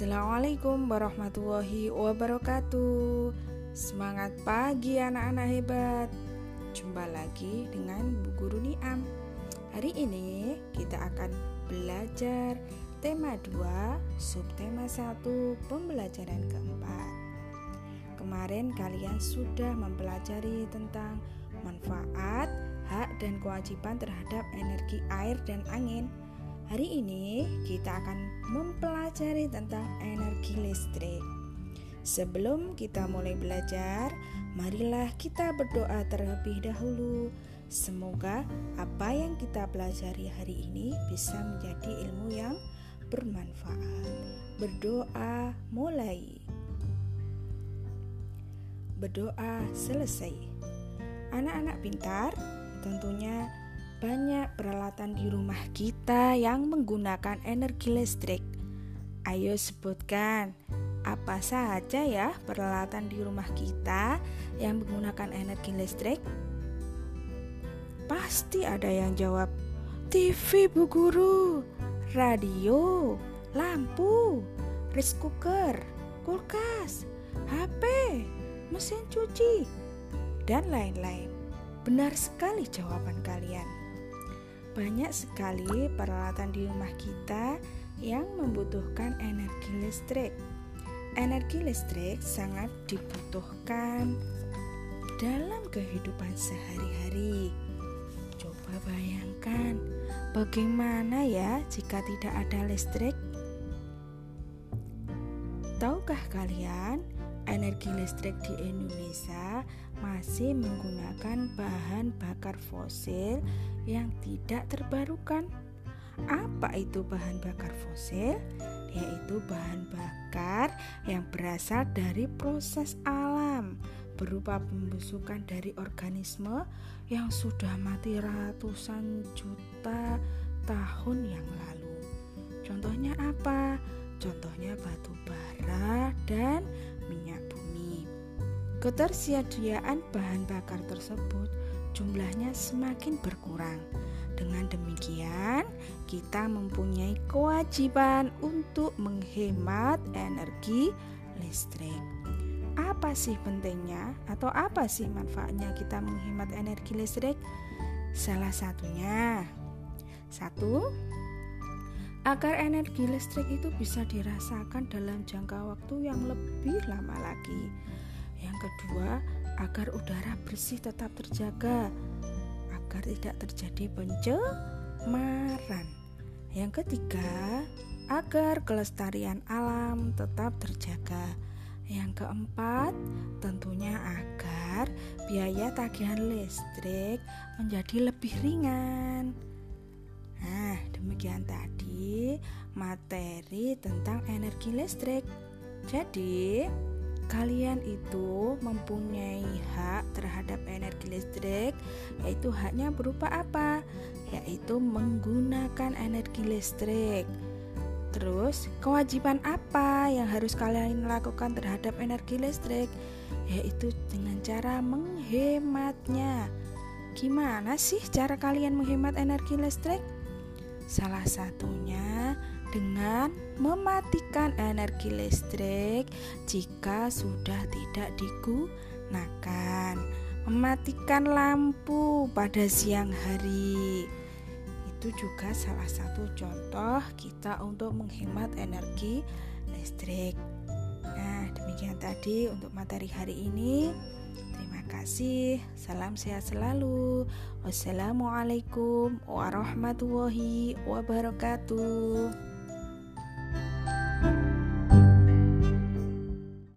Assalamualaikum warahmatullahi wabarakatuh. Semangat pagi anak-anak hebat. Jumpa lagi dengan Bu Guru Niam. Hari ini kita akan belajar tema 2 Subtema 1 Pembelajaran keempat. Kemarin kalian sudah mempelajari tentang manfaat, hak dan kewajiban terhadap energi air dan angin Hari ini kita akan mempelajari tentang energi listrik. Sebelum kita mulai belajar, marilah kita berdoa terlebih dahulu. Semoga apa yang kita pelajari hari ini bisa menjadi ilmu yang bermanfaat. Berdoa mulai. Berdoa selesai. Anak-anak pintar tentunya banyak peralatan di rumah kita yang menggunakan energi listrik. Ayo sebutkan apa saja ya peralatan di rumah kita yang menggunakan energi listrik? Pasti ada yang jawab, TV Bu Guru, radio, lampu, rice cooker, kulkas, HP, mesin cuci, dan lain-lain. Benar sekali jawaban kalian. Banyak sekali peralatan di rumah kita yang membutuhkan energi listrik. Energi listrik sangat dibutuhkan dalam kehidupan sehari-hari. Coba bayangkan, bagaimana ya jika tidak ada listrik? Tahukah kalian, energi listrik di Indonesia masih menggunakan bahan bakar fosil yang tidak terbarukan. Apa itu bahan bakar fosil? Yaitu bahan bakar yang berasal dari proses alam berupa pembusukan dari organisme yang sudah mati ratusan juta tahun yang lalu. Contohnya apa? Ketersediaan bahan bakar tersebut jumlahnya semakin berkurang. Dengan demikian, kita mempunyai kewajiban untuk menghemat energi listrik. Apa sih pentingnya atau apa sih manfaatnya kita menghemat energi listrik? Salah satunya, satu, agar energi listrik itu bisa dirasakan dalam jangka waktu yang lebih lama lagi. Yang kedua, agar udara bersih tetap terjaga, agar tidak terjadi pencemaran. Yang ketiga, agar kelestarian alam tetap terjaga. Yang keempat, tentunya agar biaya tagihan listrik menjadi lebih ringan. Nah, demikian tadi materi tentang energi listrik. Jadi, kalian itu mempunyai hak terhadap energi listrik yaitu haknya berupa apa? yaitu menggunakan energi listrik terus kewajiban apa yang harus kalian lakukan terhadap energi listrik yaitu dengan cara menghematnya gimana sih cara kalian menghemat energi listrik? salah satunya dengan mematikan energi listrik jika sudah tidak digunakan, mematikan lampu pada siang hari. Itu juga salah satu contoh kita untuk menghemat energi listrik. Nah, demikian tadi untuk materi hari ini. Terima kasih. Salam sehat selalu. Wassalamualaikum warahmatullahi wabarakatuh.